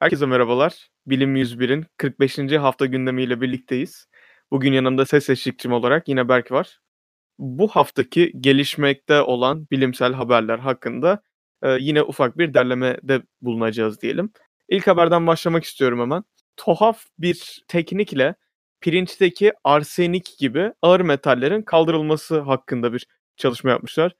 Herkese merhabalar. Bilim 101'in 45. hafta gündemiyle birlikteyiz. Bugün yanımda ses eşlikçim olarak yine Berk var. Bu haftaki gelişmekte olan bilimsel haberler hakkında e, yine ufak bir derlemede bulunacağız diyelim. İlk haberden başlamak istiyorum hemen. Tuhaf bir teknikle pirinçteki arsenik gibi ağır metallerin kaldırılması hakkında bir çalışma yapmışlar.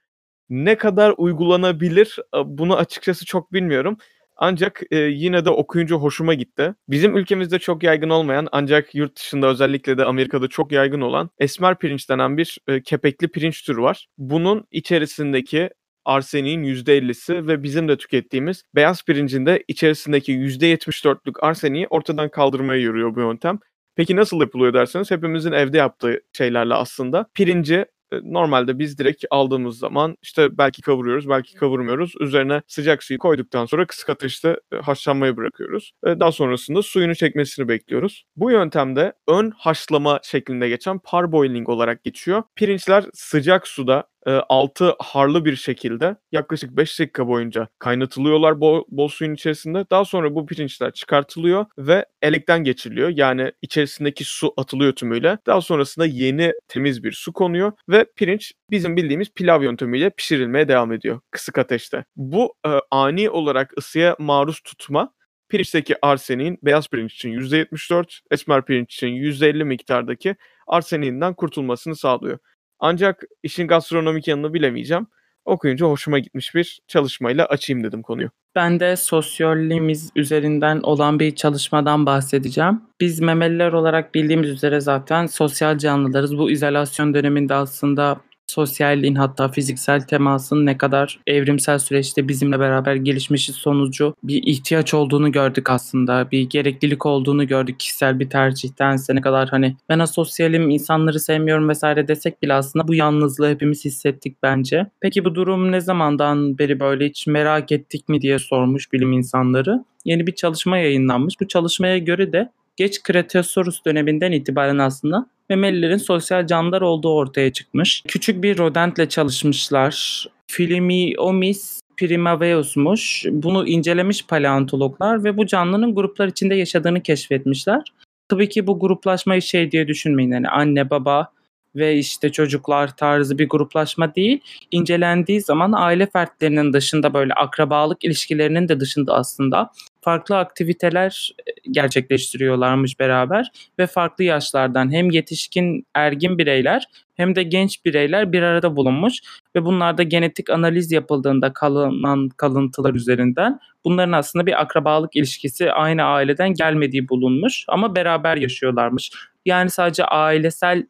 Ne kadar uygulanabilir bunu açıkçası çok bilmiyorum. Ancak e, yine de okuyunca hoşuma gitti. Bizim ülkemizde çok yaygın olmayan ancak yurt dışında özellikle de Amerika'da çok yaygın olan esmer pirinç denen bir e, kepekli pirinç türü var. Bunun içerisindeki arseniğin %50'si ve bizim de tükettiğimiz beyaz pirincin de içerisindeki %74'lük arseniği ortadan kaldırmaya yürüyor bu yöntem. Peki nasıl yapılıyor derseniz hepimizin evde yaptığı şeylerle aslında pirinci normalde biz direkt aldığımız zaman işte belki kavuruyoruz, belki kavurmuyoruz. Üzerine sıcak suyu koyduktan sonra kısık ateşte haşlanmaya bırakıyoruz. Daha sonrasında suyunu çekmesini bekliyoruz. Bu yöntemde ön haşlama şeklinde geçen parboiling olarak geçiyor. Pirinçler sıcak suda e, altı harlı bir şekilde yaklaşık 5 dakika boyunca kaynatılıyorlar bol, bol suyun içerisinde. Daha sonra bu pirinçler çıkartılıyor ve elekten geçiriliyor. Yani içerisindeki su atılıyor tümüyle. Daha sonrasında yeni temiz bir su konuyor ve pirinç bizim bildiğimiz pilav yöntemiyle pişirilmeye devam ediyor kısık ateşte. Bu e, ani olarak ısıya maruz tutma pirinçteki arseniğin beyaz pirinç için %74, esmer pirinç için %50 miktardaki arseniğinden kurtulmasını sağlıyor. Ancak işin gastronomik yanını bilemeyeceğim. Okuyunca hoşuma gitmiş bir çalışmayla açayım dedim konuyu. Ben de sosyolimiz üzerinden olan bir çalışmadan bahsedeceğim. Biz memeliler olarak bildiğimiz üzere zaten sosyal canlılarız. Bu izolasyon döneminde aslında sosyalliğin hatta fiziksel temasın ne kadar evrimsel süreçte bizimle beraber gelişmişi sonucu bir ihtiyaç olduğunu gördük aslında. Bir gereklilik olduğunu gördük kişisel bir tercihtense ne kadar hani ben asosyalim insanları sevmiyorum vesaire desek bile aslında bu yalnızlığı hepimiz hissettik bence. Peki bu durum ne zamandan beri böyle hiç merak ettik mi diye sormuş bilim insanları. Yeni bir çalışma yayınlanmış. Bu çalışmaya göre de geç Kretasorus döneminden itibaren aslında memelilerin sosyal canlılar olduğu ortaya çıkmış. Küçük bir rodentle çalışmışlar. Philimiomis primaveus'muş. Bunu incelemiş paleontologlar ve bu canlının gruplar içinde yaşadığını keşfetmişler. Tabii ki bu gruplaşmayı şey diye düşünmeyin. Yani anne baba ve işte çocuklar tarzı bir gruplaşma değil. İncelendiği zaman aile fertlerinin dışında böyle akrabalık ilişkilerinin de dışında aslında farklı aktiviteler e, gerçekleştiriyorlarmış beraber ve farklı yaşlardan hem yetişkin ergin bireyler hem de genç bireyler bir arada bulunmuş ve bunlarda genetik analiz yapıldığında kalınan kalıntılar üzerinden bunların aslında bir akrabalık ilişkisi aynı aileden gelmediği bulunmuş ama beraber yaşıyorlarmış. Yani sadece ailesel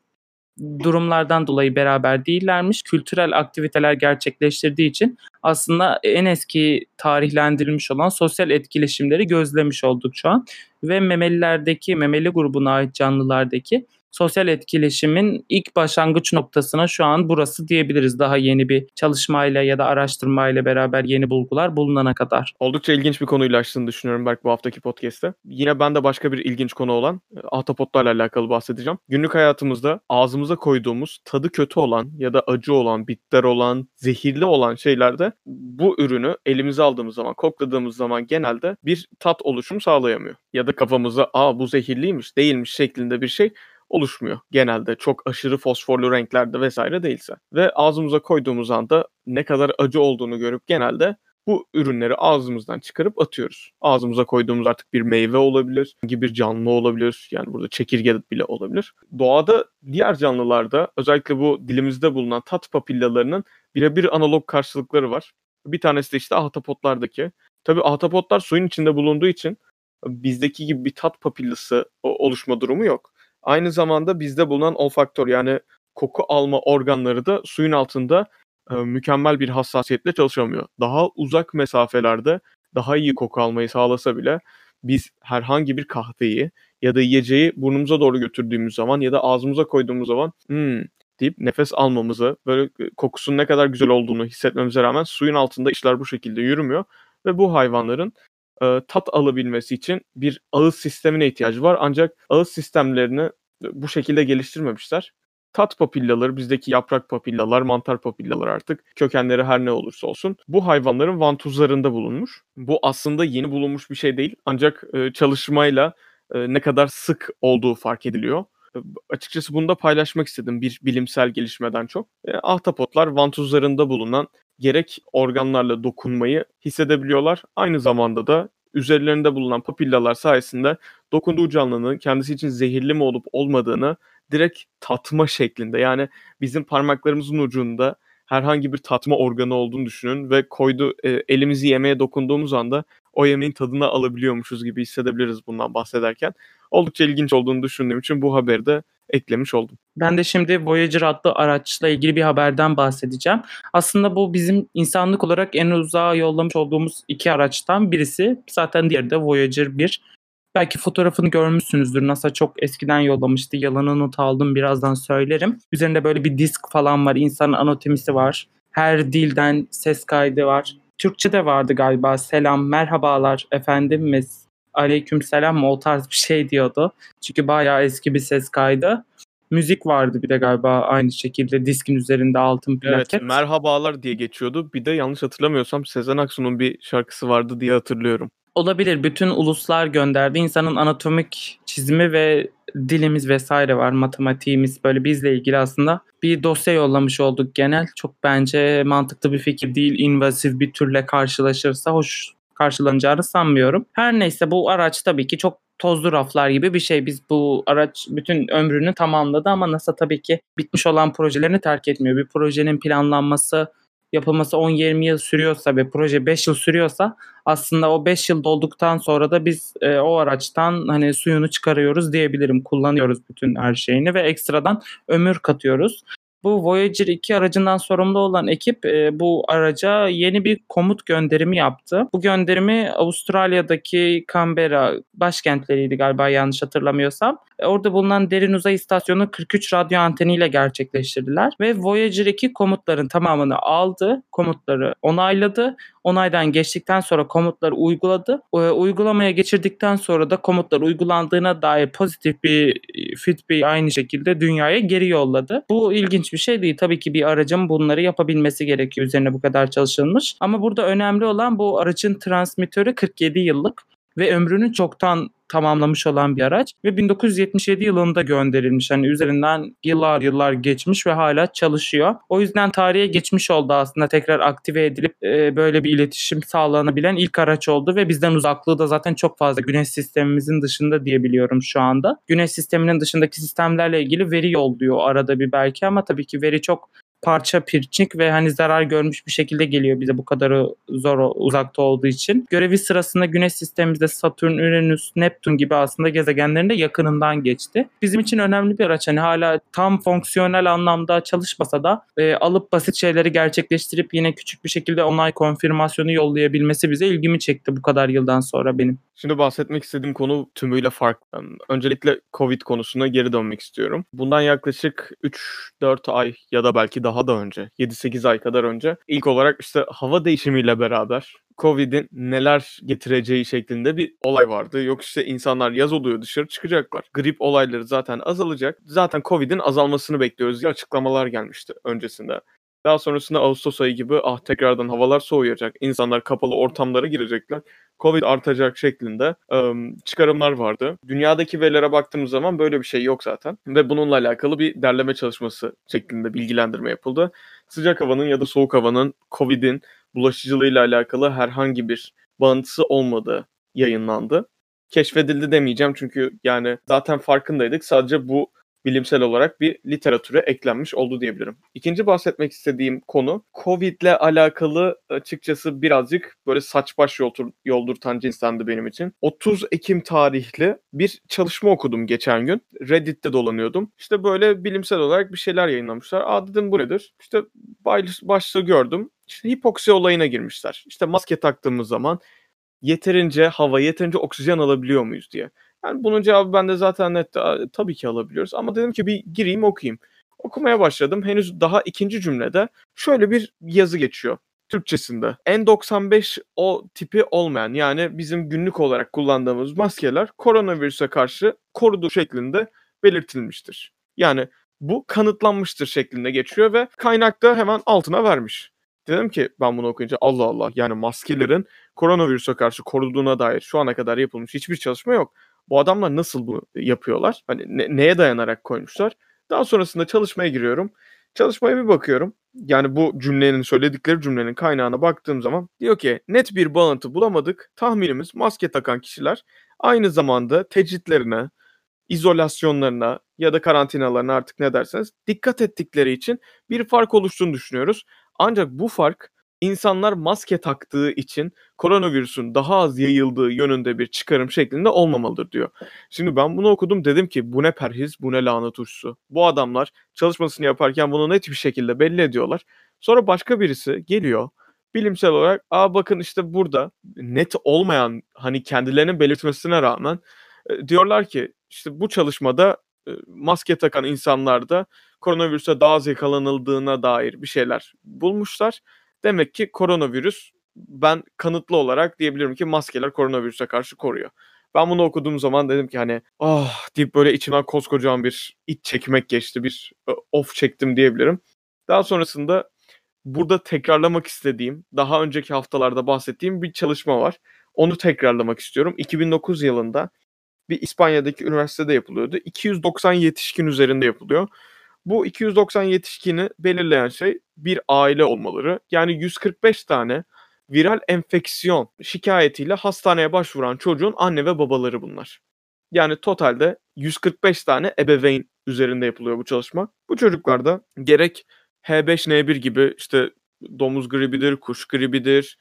durumlardan dolayı beraber değillermiş. Kültürel aktiviteler gerçekleştirdiği için aslında en eski tarihlendirilmiş olan sosyal etkileşimleri gözlemiş olduk şu an. Ve memelilerdeki, memeli grubuna ait canlılardaki sosyal etkileşimin ilk başlangıç noktasına şu an burası diyebiliriz. Daha yeni bir çalışmayla ya da araştırmayla beraber yeni bulgular bulunana kadar. Oldukça ilginç bir konuyla açtığını düşünüyorum belki bu haftaki podcast'te. Yine ben de başka bir ilginç konu olan e, ahtapotlarla alakalı bahsedeceğim. Günlük hayatımızda ağzımıza koyduğumuz tadı kötü olan ya da acı olan, bitter olan, zehirli olan şeylerde bu ürünü elimize aldığımız zaman, kokladığımız zaman genelde bir tat oluşumu sağlayamıyor. Ya da kafamıza aa bu zehirliymiş, değilmiş şeklinde bir şey oluşmuyor genelde çok aşırı fosforlu renklerde vesaire değilse. Ve ağzımıza koyduğumuz anda ne kadar acı olduğunu görüp genelde bu ürünleri ağzımızdan çıkarıp atıyoruz. Ağzımıza koyduğumuz artık bir meyve olabilir, gibi bir canlı olabilir. Yani burada çekirge bile olabilir. Doğada diğer canlılarda özellikle bu dilimizde bulunan tat papillalarının birebir analog karşılıkları var. Bir tanesi de işte ahtapotlardaki. Tabii ahtapotlar suyun içinde bulunduğu için bizdeki gibi bir tat papillası oluşma durumu yok. Aynı zamanda bizde bulunan olfaktör yani koku alma organları da suyun altında e, mükemmel bir hassasiyetle çalışamıyor. Daha uzak mesafelerde daha iyi koku almayı sağlasa bile biz herhangi bir kahveyi ya da yiyeceği burnumuza doğru götürdüğümüz zaman ya da ağzımıza koyduğumuz zaman hmm deyip nefes almamızı, böyle kokusunun ne kadar güzel olduğunu hissetmemize rağmen suyun altında işler bu şekilde yürümüyor ve bu hayvanların e, tat alabilmesi için bir ağız sistemine ihtiyacı var. Ancak ağız sistemlerini bu şekilde geliştirmemişler. tat papillaları, bizdeki yaprak papillalar, mantar papillaları artık kökenleri her ne olursa olsun bu hayvanların vantuzlarında bulunmuş. Bu aslında yeni bulunmuş bir şey değil ancak e, çalışmayla e, ne kadar sık olduğu fark ediliyor. E, açıkçası bunu da paylaşmak istedim bir bilimsel gelişmeden çok. E, ahtapotlar vantuzlarında bulunan gerek organlarla dokunmayı hissedebiliyorlar. Aynı zamanda da üzerlerinde bulunan papillalar sayesinde dokunduğu canlının kendisi için zehirli mi olup olmadığını direkt tatma şeklinde yani bizim parmaklarımızın ucunda herhangi bir tatma organı olduğunu düşünün ve koydu e, elimizi yemeğe dokunduğumuz anda o yemeğin tadını alabiliyormuşuz gibi hissedebiliriz bundan bahsederken. Oldukça ilginç olduğunu düşündüğüm için bu haberi de eklemiş oldum. Ben de şimdi Voyager adlı araçla ilgili bir haberden bahsedeceğim. Aslında bu bizim insanlık olarak en uzağa yollamış olduğumuz iki araçtan birisi. Zaten diğeri de Voyager 1. Belki fotoğrafını görmüşsünüzdür. NASA çok eskiden yollamıştı. Yalanı not aldım birazdan söylerim. Üzerinde böyle bir disk falan var. İnsanın anatomisi var. Her dilden ses kaydı var. Türkçe de vardı galiba. Selam, merhabalar, efendimiz, aleyküm selam mı o tarz bir şey diyordu. Çünkü bayağı eski bir ses kaydı. Müzik vardı bir de galiba aynı şekilde diskin üzerinde altın plaket. Evet, merhabalar diye geçiyordu. Bir de yanlış hatırlamıyorsam Sezen Aksu'nun bir şarkısı vardı diye hatırlıyorum. Olabilir. Bütün uluslar gönderdi. İnsanın anatomik çizimi ve dilimiz vesaire var. Matematiğimiz böyle bizle ilgili aslında bir dosya yollamış olduk genel. Çok bence mantıklı bir fikir değil. İnvazif bir türle karşılaşırsa hoş karşılanacağını sanmıyorum. Her neyse bu araç tabii ki çok tozlu raflar gibi bir şey. Biz bu araç bütün ömrünü tamamladı ama NASA tabii ki bitmiş olan projelerini terk etmiyor. Bir projenin planlanması, yapılması 10-20 yıl sürüyorsa ve proje 5 yıl sürüyorsa aslında o 5 yıl dolduktan sonra da biz e, o araçtan hani suyunu çıkarıyoruz diyebilirim. Kullanıyoruz bütün her şeyini ve ekstradan ömür katıyoruz. Bu Voyager 2 aracından sorumlu olan ekip e, bu araca yeni bir komut gönderimi yaptı. Bu gönderimi Avustralya'daki Canberra başkentleriydi galiba yanlış hatırlamıyorsam. E, orada bulunan derin uzay istasyonu 43 radyo anteniyle gerçekleştirdiler ve Voyager 2 komutların tamamını aldı, komutları onayladı. Onaydan geçtikten sonra komutları uyguladı. E, uygulamaya geçirdikten sonra da komutlar uygulandığına dair pozitif bir feedback aynı şekilde dünyaya geri yolladı. Bu ilginç bir şey değil. Tabii ki bir aracın bunları yapabilmesi gerekiyor. Üzerine bu kadar çalışılmış. Ama burada önemli olan bu aracın transmitörü 47 yıllık ve ömrünü çoktan tamamlamış olan bir araç ve 1977 yılında gönderilmiş. Hani üzerinden yıllar yıllar geçmiş ve hala çalışıyor. O yüzden tarihe geçmiş oldu aslında tekrar aktive edilip e, böyle bir iletişim sağlanabilen ilk araç oldu ve bizden uzaklığı da zaten çok fazla güneş sistemimizin dışında diyebiliyorum şu anda. Güneş sisteminin dışındaki sistemlerle ilgili veri yolluyor arada bir belki ama tabii ki veri çok parça pirçik ve hani zarar görmüş bir şekilde geliyor bize bu kadarı zor uzakta olduğu için. Görevi sırasında Güneş sistemimizde Satürn, Uranüs, Neptün gibi aslında gezegenlerin de yakınından geçti. Bizim için önemli bir araç. Hani hala tam fonksiyonel anlamda çalışmasa da e, alıp basit şeyleri gerçekleştirip yine küçük bir şekilde onay konfirmasyonu yollayabilmesi bize ilgimi çekti bu kadar yıldan sonra benim. Şimdi bahsetmek istediğim konu tümüyle farklı. Öncelikle Covid konusuna geri dönmek istiyorum. Bundan yaklaşık 3-4 ay ya da belki daha da önce, 7-8 ay kadar önce ilk olarak işte hava değişimiyle beraber Covid'in neler getireceği şeklinde bir olay vardı. Yok işte insanlar yaz oluyor dışarı çıkacaklar. Grip olayları zaten azalacak. Zaten Covid'in azalmasını bekliyoruz diye açıklamalar gelmişti öncesinde. Daha sonrasında Ağustos ayı gibi ah tekrardan havalar soğuyacak. İnsanlar kapalı ortamlara girecekler. Covid artacak şeklinde ıı, çıkarımlar vardı. Dünyadaki verilere baktığımız zaman böyle bir şey yok zaten. Ve bununla alakalı bir derleme çalışması şeklinde bilgilendirme yapıldı. Sıcak havanın ya da soğuk havanın Covid'in bulaşıcılığıyla alakalı herhangi bir bağıntısı olmadığı yayınlandı. Keşfedildi demeyeceğim çünkü yani zaten farkındaydık. Sadece bu bilimsel olarak bir literatüre eklenmiş oldu diyebilirim. İkinci bahsetmek istediğim konu Covid ile alakalı açıkçası birazcık böyle saç baş yoldur, yoldurtan cinstendi benim için. 30 Ekim tarihli bir çalışma okudum geçen gün. Reddit'te dolanıyordum. İşte böyle bilimsel olarak bir şeyler yayınlamışlar. Aa dedim bu nedir? İşte başlığı gördüm. İşte hipoksi olayına girmişler. İşte maske taktığımız zaman yeterince hava, yeterince oksijen alabiliyor muyuz diye. Yani bunun cevabı bende zaten net. Tabii ki alabiliyoruz. Ama dedim ki bir gireyim okuyayım. Okumaya başladım. Henüz daha ikinci cümlede şöyle bir yazı geçiyor. Türkçesinde. N95 o tipi olmayan yani bizim günlük olarak kullandığımız maskeler koronavirüse karşı koruduğu şeklinde belirtilmiştir. Yani Bu kanıtlanmıştır şeklinde geçiyor ve kaynak da hemen altına vermiş. Dedim ki ben bunu okuyunca Allah Allah yani maskelerin koronavirüse karşı koruduğuna dair şu ana kadar yapılmış hiçbir çalışma yok. Bu adamlar nasıl bunu yapıyorlar? Hani ne, neye dayanarak koymuşlar? Daha sonrasında çalışmaya giriyorum. Çalışmaya bir bakıyorum. Yani bu cümlenin söyledikleri cümlenin kaynağına baktığım zaman diyor ki net bir bağıntı bulamadık. Tahminimiz maske takan kişiler aynı zamanda tecritlerine, izolasyonlarına ya da karantinalarına artık ne derseniz dikkat ettikleri için bir fark oluştuğunu düşünüyoruz. Ancak bu fark insanlar maske taktığı için koronavirüsün daha az yayıldığı yönünde bir çıkarım şeklinde olmamalıdır diyor. Şimdi ben bunu okudum dedim ki bu ne perhiz bu ne lanet uçsu. Bu adamlar çalışmasını yaparken bunu net bir şekilde belli ediyorlar. Sonra başka birisi geliyor bilimsel olarak aa bakın işte burada net olmayan hani kendilerinin belirtmesine rağmen e, diyorlar ki işte bu çalışmada e, maske takan insanlarda koronavirüse daha az yakalanıldığına dair bir şeyler bulmuşlar. Demek ki koronavirüs ben kanıtlı olarak diyebilirim ki maskeler koronavirüse karşı koruyor. Ben bunu okuduğum zaman dedim ki hani ah deyip böyle içimden koskocaman bir iç çekmek geçti. Bir e, of çektim diyebilirim. Daha sonrasında burada tekrarlamak istediğim, daha önceki haftalarda bahsettiğim bir çalışma var. Onu tekrarlamak istiyorum. 2009 yılında bir İspanya'daki üniversitede yapılıyordu. 290 yetişkin üzerinde yapılıyor. Bu 290 yetişkini belirleyen şey bir aile olmaları. Yani 145 tane viral enfeksiyon şikayetiyle hastaneye başvuran çocuğun anne ve babaları bunlar. Yani totalde 145 tane ebeveyn üzerinde yapılıyor bu çalışma. Bu çocuklarda gerek H5N1 gibi işte domuz gribidir, kuş gribidir,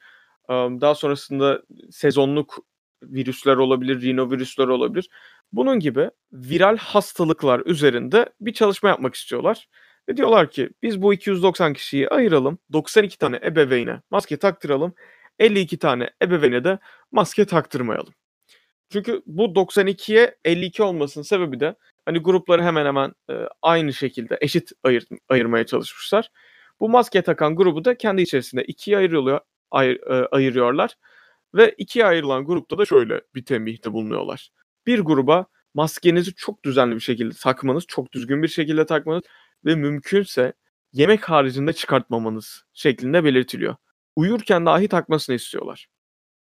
daha sonrasında sezonluk virüsler olabilir, rinovirüsler olabilir. Bunun gibi viral hastalıklar üzerinde bir çalışma yapmak istiyorlar. Ve diyorlar ki biz bu 290 kişiyi ayıralım. 92 tane ebeveyne maske taktıralım. 52 tane ebeveyne de maske taktırmayalım. Çünkü bu 92'ye 52 olmasının sebebi de hani grupları hemen hemen e, aynı şekilde eşit ayır, ayırmaya çalışmışlar. Bu maske takan grubu da kendi içerisinde ikiye ayrılıyor, ayır, e, ayırıyorlar. Ve ikiye ayrılan grupta da şöyle bir tembihte bulunuyorlar. Bir gruba maskenizi çok düzenli bir şekilde takmanız, çok düzgün bir şekilde takmanız ve mümkünse yemek haricinde çıkartmamanız şeklinde belirtiliyor. Uyurken dahi takmasını istiyorlar.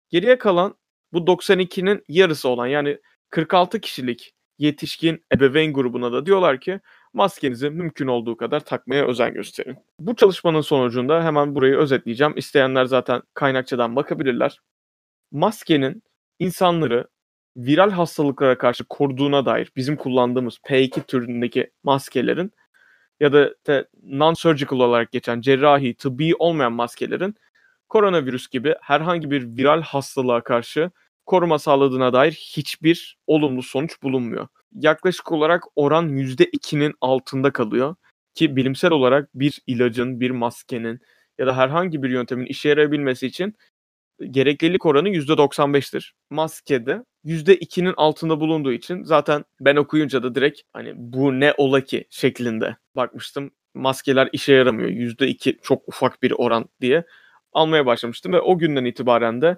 Geriye kalan bu 92'nin yarısı olan yani 46 kişilik yetişkin ebeveyn grubuna da diyorlar ki maskenizi mümkün olduğu kadar takmaya özen gösterin. Bu çalışmanın sonucunda hemen burayı özetleyeceğim. İsteyenler zaten kaynakçadan bakabilirler. Maskenin insanları viral hastalıklara karşı koruduğuna dair bizim kullandığımız P2 türündeki maskelerin ya da non-surgical olarak geçen cerrahi, tıbbi olmayan maskelerin koronavirüs gibi herhangi bir viral hastalığa karşı koruma sağladığına dair hiçbir olumlu sonuç bulunmuyor. Yaklaşık olarak oran %2'nin altında kalıyor ki bilimsel olarak bir ilacın, bir maskenin ya da herhangi bir yöntemin işe yarayabilmesi için gereklilik oranı %95'tir. Maskede %2'nin altında bulunduğu için zaten ben okuyunca da direkt hani bu ne ola ki şeklinde bakmıştım. Maskeler işe yaramıyor. %2 çok ufak bir oran diye almaya başlamıştım ve o günden itibaren de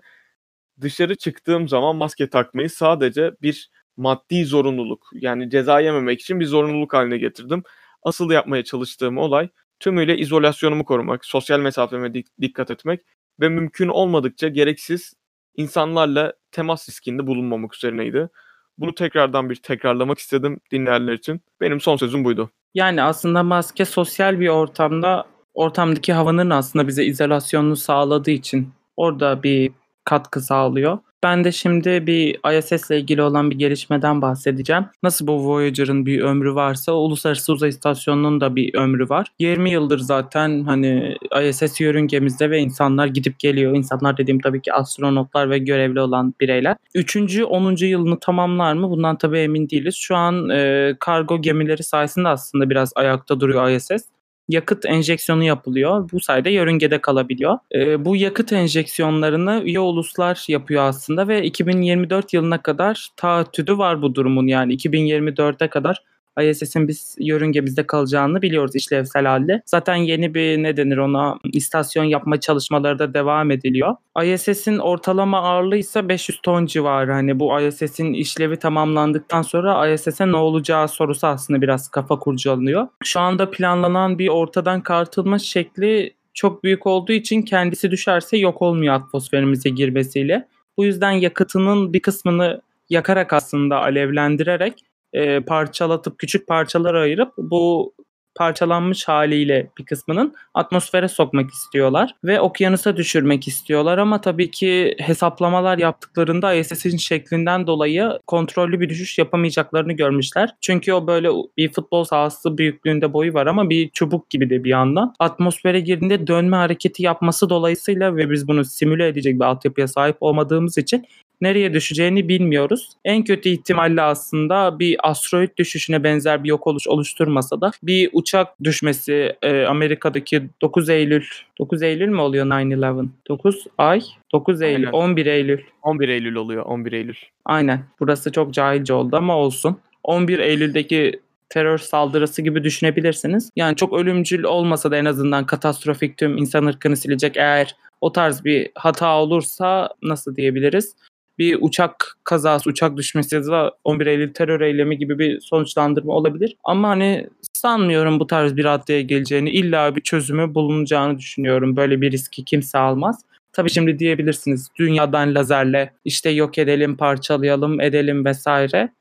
dışarı çıktığım zaman maske takmayı sadece bir maddi zorunluluk yani ceza yememek için bir zorunluluk haline getirdim. Asıl yapmaya çalıştığım olay tümüyle izolasyonumu korumak, sosyal mesafeme dikkat etmek ve mümkün olmadıkça gereksiz insanlarla temas riskinde bulunmamak üzerineydi. Bunu tekrardan bir tekrarlamak istedim dinleyenler için. Benim son sözüm buydu. Yani aslında maske sosyal bir ortamda ortamdaki havanın aslında bize izolasyonunu sağladığı için orada bir katkı sağlıyor. Ben de şimdi bir ISS ile ilgili olan bir gelişmeden bahsedeceğim. Nasıl bu Voyager'ın bir ömrü varsa Uluslararası Uzay İstasyonu'nun da bir ömrü var. 20 yıldır zaten hani ISS yörüngemizde ve insanlar gidip geliyor. İnsanlar dediğim tabii ki astronotlar ve görevli olan bireyler. 3. 10. yılını tamamlar mı? Bundan tabii emin değiliz. Şu an e, kargo gemileri sayesinde aslında biraz ayakta duruyor ISS yakıt enjeksiyonu yapılıyor. Bu sayede yörüngede kalabiliyor. E, bu yakıt enjeksiyonlarını üye uluslar yapıyor aslında ve 2024 yılına kadar taahhüdü var bu durumun yani 2024'e kadar ISS'in biz yörüngemizde kalacağını biliyoruz işlevsel halde. Zaten yeni bir ne denir ona istasyon yapma çalışmaları da devam ediliyor. ISS'in ortalama ağırlığı ise 500 ton civarı. Hani bu ISS'in işlevi tamamlandıktan sonra ISS'e ne olacağı sorusu aslında biraz kafa kurcalanıyor. Şu anda planlanan bir ortadan kartılma şekli çok büyük olduğu için kendisi düşerse yok olmuyor atmosferimize girmesiyle. Bu yüzden yakıtının bir kısmını yakarak aslında alevlendirerek e, parçalatıp küçük parçalara ayırıp bu parçalanmış haliyle bir kısmının atmosfere sokmak istiyorlar ve okyanusa düşürmek istiyorlar ama tabii ki hesaplamalar yaptıklarında ISS'in şeklinden dolayı kontrollü bir düşüş yapamayacaklarını görmüşler. Çünkü o böyle bir futbol sahası büyüklüğünde boyu var ama bir çubuk gibi de bir yandan. Atmosfere girdiğinde dönme hareketi yapması dolayısıyla ve biz bunu simüle edecek bir altyapıya sahip olmadığımız için nereye düşeceğini bilmiyoruz. En kötü ihtimalle aslında bir asteroid düşüşüne benzer bir yok oluş oluşturmasa da bir uçak düşmesi e, Amerika'daki 9 Eylül 9 Eylül mü oluyor 9/11? 9 ay 9 Eylül Aynen. 11 Eylül. 11 Eylül oluyor 11 Eylül. Aynen. Burası çok cahilce oldu ama olsun. 11 Eylül'deki terör saldırısı gibi düşünebilirsiniz. Yani çok ölümcül olmasa da en azından katastrofik tüm insan ırkını silecek eğer o tarz bir hata olursa nasıl diyebiliriz? bir uçak kazası, uçak düşmesi ya da 11 Eylül terör eylemi gibi bir sonuçlandırma olabilir. Ama hani sanmıyorum bu tarz bir raddeye geleceğini. İlla bir çözümü bulunacağını düşünüyorum. Böyle bir riski kimse almaz. Tabii şimdi diyebilirsiniz dünyadan lazerle işte yok edelim, parçalayalım, edelim vesaire.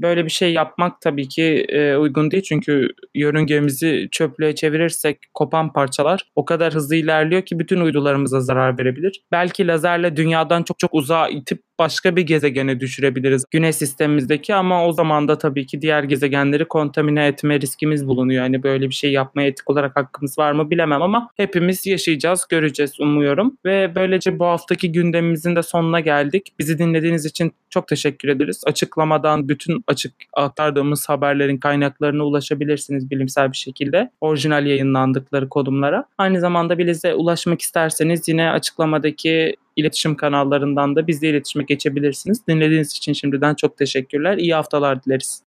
Böyle bir şey yapmak tabii ki e, uygun değil çünkü yörüngemizi çöplüğe çevirirsek kopan parçalar o kadar hızlı ilerliyor ki bütün uydularımıza zarar verebilir. Belki lazerle dünyadan çok çok uzağa itip başka bir gezegene düşürebiliriz güneş sistemimizdeki ama o zaman da tabii ki diğer gezegenleri kontamine etme riskimiz bulunuyor. Yani böyle bir şey yapmaya etik olarak hakkımız var mı bilemem ama hepimiz yaşayacağız, göreceğiz umuyorum. Ve böylece bu haftaki gündemimizin de sonuna geldik. Bizi dinlediğiniz için çok teşekkür ederiz. Açıklamadan bütün açık aktardığımız haberlerin kaynaklarına ulaşabilirsiniz bilimsel bir şekilde. Orijinal yayınlandıkları konumlara. Aynı zamanda bize ulaşmak isterseniz yine açıklamadaki iletişim kanallarından da bizle iletişime geçebilirsiniz. Dinlediğiniz için şimdiden çok teşekkürler. İyi haftalar dileriz.